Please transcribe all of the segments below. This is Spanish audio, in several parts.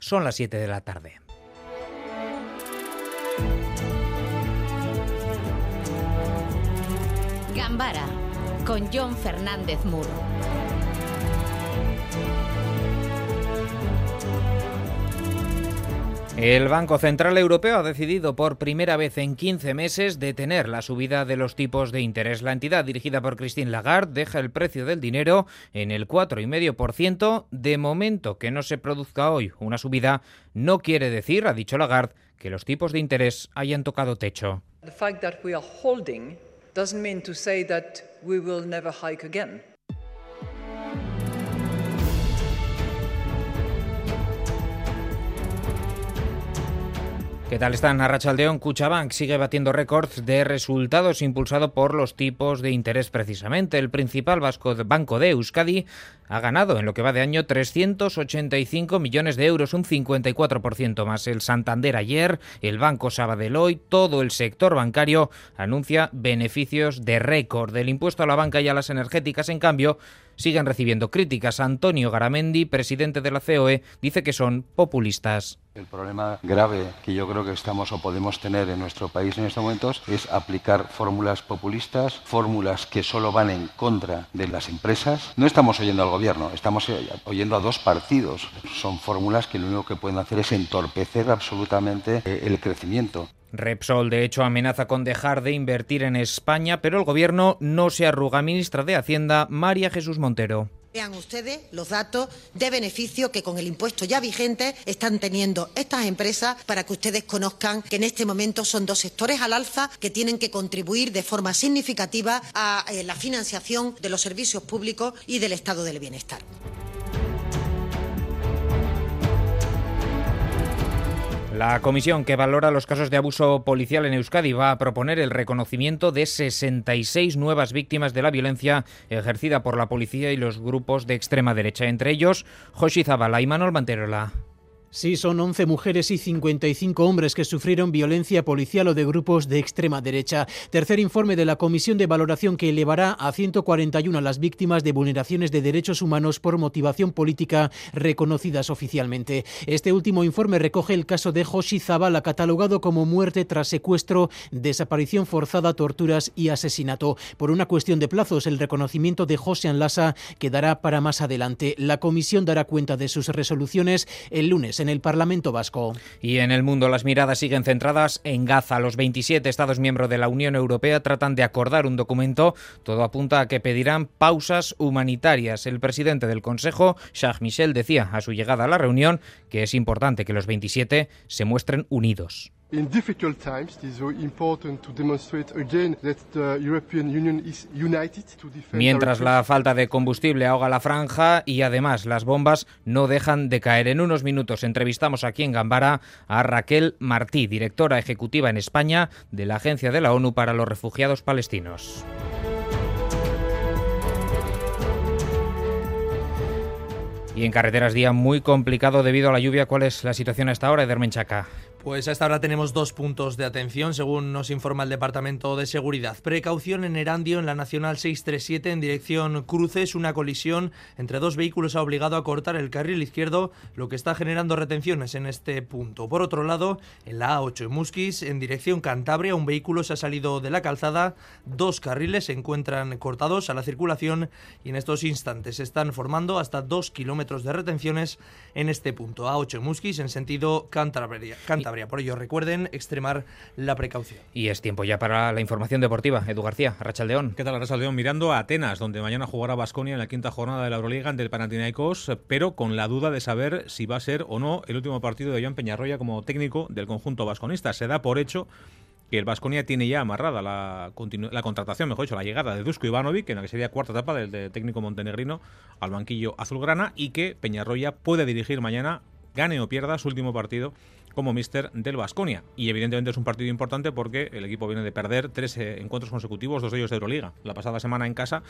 Son las 7 de la tarde. Gambara con John Fernández Muro. El Banco Central Europeo ha decidido por primera vez en 15 meses detener la subida de los tipos de interés. La entidad dirigida por Christine Lagarde deja el precio del dinero en el 4,5%. De momento que no se produzca hoy una subida no quiere decir, ha dicho Lagarde, que los tipos de interés hayan tocado techo. ¿Qué tal están? Arrachaldeón, Cuchabank sigue batiendo récords de resultados impulsado por los tipos de interés precisamente. El principal banco de Euskadi ha ganado en lo que va de año 385 millones de euros, un 54% más. El Santander ayer, el Banco Sabadell hoy, todo el sector bancario anuncia beneficios de récord. del impuesto a la banca y a las energéticas, en cambio, siguen recibiendo críticas. Antonio Garamendi, presidente de la COE, dice que son populistas. El problema grave que yo creo que estamos o podemos tener en nuestro país en estos momentos es aplicar fórmulas populistas, fórmulas que solo van en contra de las empresas. No estamos oyendo al gobierno, estamos oyendo a dos partidos. Son fórmulas que lo único que pueden hacer es entorpecer absolutamente eh, el crecimiento. Repsol, de hecho, amenaza con dejar de invertir en España, pero el gobierno no se arruga. Ministra de Hacienda, María Jesús Montero. Vean ustedes los datos de beneficio que con el impuesto ya vigente están teniendo estas empresas para que ustedes conozcan que en este momento son dos sectores al alza que tienen que contribuir de forma significativa a eh, la financiación de los servicios públicos y del estado del bienestar. La comisión que valora los casos de abuso policial en Euskadi va a proponer el reconocimiento de 66 nuevas víctimas de la violencia ejercida por la policía y los grupos de extrema derecha, entre ellos Joshi Zabala y Manuel Manterola. Sí, son 11 mujeres y 55 hombres que sufrieron violencia policial o de grupos de extrema derecha. Tercer informe de la Comisión de Valoración que elevará a 141 a las víctimas de vulneraciones de derechos humanos por motivación política reconocidas oficialmente. Este último informe recoge el caso de Joshi Zabala, catalogado como muerte tras secuestro, desaparición forzada, torturas y asesinato. Por una cuestión de plazos, el reconocimiento de José Anlasa quedará para más adelante. La Comisión dará cuenta de sus resoluciones el lunes en el Parlamento Vasco. Y en el mundo las miradas siguen centradas en Gaza. Los 27 Estados miembros de la Unión Europea tratan de acordar un documento. Todo apunta a que pedirán pausas humanitarias. El presidente del Consejo, Charles Michel, decía a su llegada a la reunión que es importante que los 27 se muestren unidos. Mientras la falta de combustible ahoga la franja y además las bombas no dejan de caer. En unos minutos entrevistamos aquí en Gambara a Raquel Martí, directora ejecutiva en España de la Agencia de la ONU para los Refugiados Palestinos. Y en carreteras día muy complicado debido a la lluvia. ¿Cuál es la situación a esta hora, Edermenchaca? Pues hasta ahora tenemos dos puntos de atención, según nos informa el Departamento de Seguridad. Precaución en Erandio, en la Nacional 637, en dirección cruces. Una colisión entre dos vehículos ha obligado a cortar el carril izquierdo, lo que está generando retenciones en este punto. Por otro lado, en la A8 en Musquis, en dirección Cantabria, un vehículo se ha salido de la calzada. Dos carriles se encuentran cortados a la circulación y en estos instantes se están formando hasta dos kilómetros de retenciones en este punto. A8 en en sentido Cantabria. Por ello, recuerden extremar la precaución. Y es tiempo ya para la información deportiva. Edu García, Rachaldeón. ¿Qué tal, Rachaldeón? Mirando a Atenas, donde mañana jugará Basconia en la quinta jornada de la Euroliga ante el Panathinaikos, pero con la duda de saber si va a ser o no el último partido de Joan Peñarroya como técnico del conjunto vasconista. Se da por hecho que el Vasconia tiene ya amarrada la, la, contratación, mejor dicho, la llegada de Dusko Ivanovic, en la que sería cuarta etapa del técnico montenegrino al banquillo azulgrana, y que Peñarroya puede dirigir mañana, gane o pierda, su último partido como mister del Vasconia. Y evidentemente es un partido importante porque el equipo viene de perder tres eh, encuentros consecutivos, dos de ellos de Euroliga, la pasada semana en casa,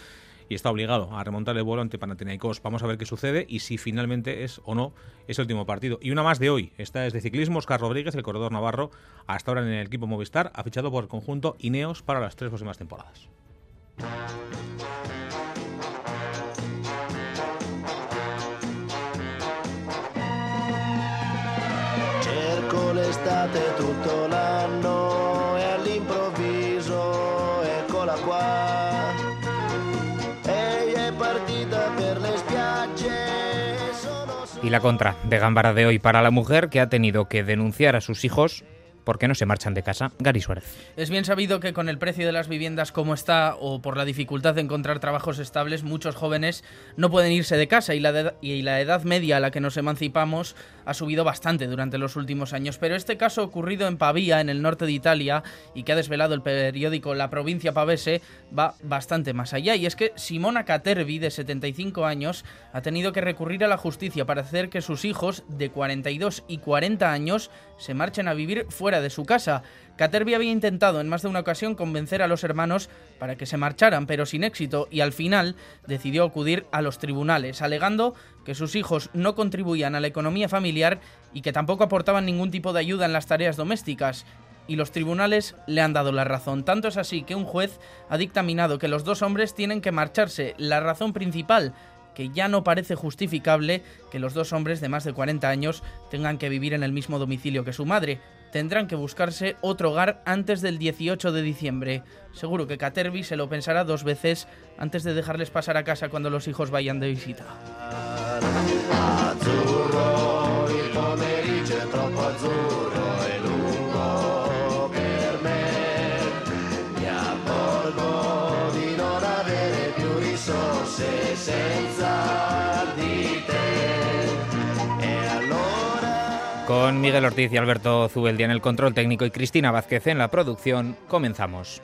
y está obligado a remontar el vuelo ante Panathinaikos. Vamos a ver qué sucede y si finalmente es o no ese último partido. Y una más de hoy, esta es de ciclismo, Oscar Rodríguez, el corredor navarro, hasta ahora en el equipo Movistar, ha fichado por el conjunto Ineos para las tres próximas temporadas. Y la contra de Gambara de hoy para la mujer que ha tenido que denunciar a sus hijos ¿Por qué no se marchan de casa? Gary Suárez. Es bien sabido que con el precio de las viviendas como está o por la dificultad de encontrar trabajos estables, muchos jóvenes no pueden irse de casa y la, y la edad media a la que nos emancipamos ha subido bastante durante los últimos años. Pero este caso ocurrido en Pavía, en el norte de Italia, y que ha desvelado el periódico La Provincia Pavese, va bastante más allá. Y es que Simona Catervi, de 75 años, ha tenido que recurrir a la justicia para hacer que sus hijos de 42 y 40 años se marchen a vivir fuera de su casa. Caterby había intentado en más de una ocasión convencer a los hermanos para que se marcharan, pero sin éxito, y al final decidió acudir a los tribunales, alegando que sus hijos no contribuían a la economía familiar y que tampoco aportaban ningún tipo de ayuda en las tareas domésticas. Y los tribunales le han dado la razón. Tanto es así que un juez ha dictaminado que los dos hombres tienen que marcharse. La razón principal que ya no parece justificable que los dos hombres de más de 40 años tengan que vivir en el mismo domicilio que su madre. Tendrán que buscarse otro hogar antes del 18 de diciembre. Seguro que Caterby se lo pensará dos veces antes de dejarles pasar a casa cuando los hijos vayan de visita. Miguel Ortiz y Alberto Zubeldia en el control técnico y Cristina Vázquez en la producción, comenzamos.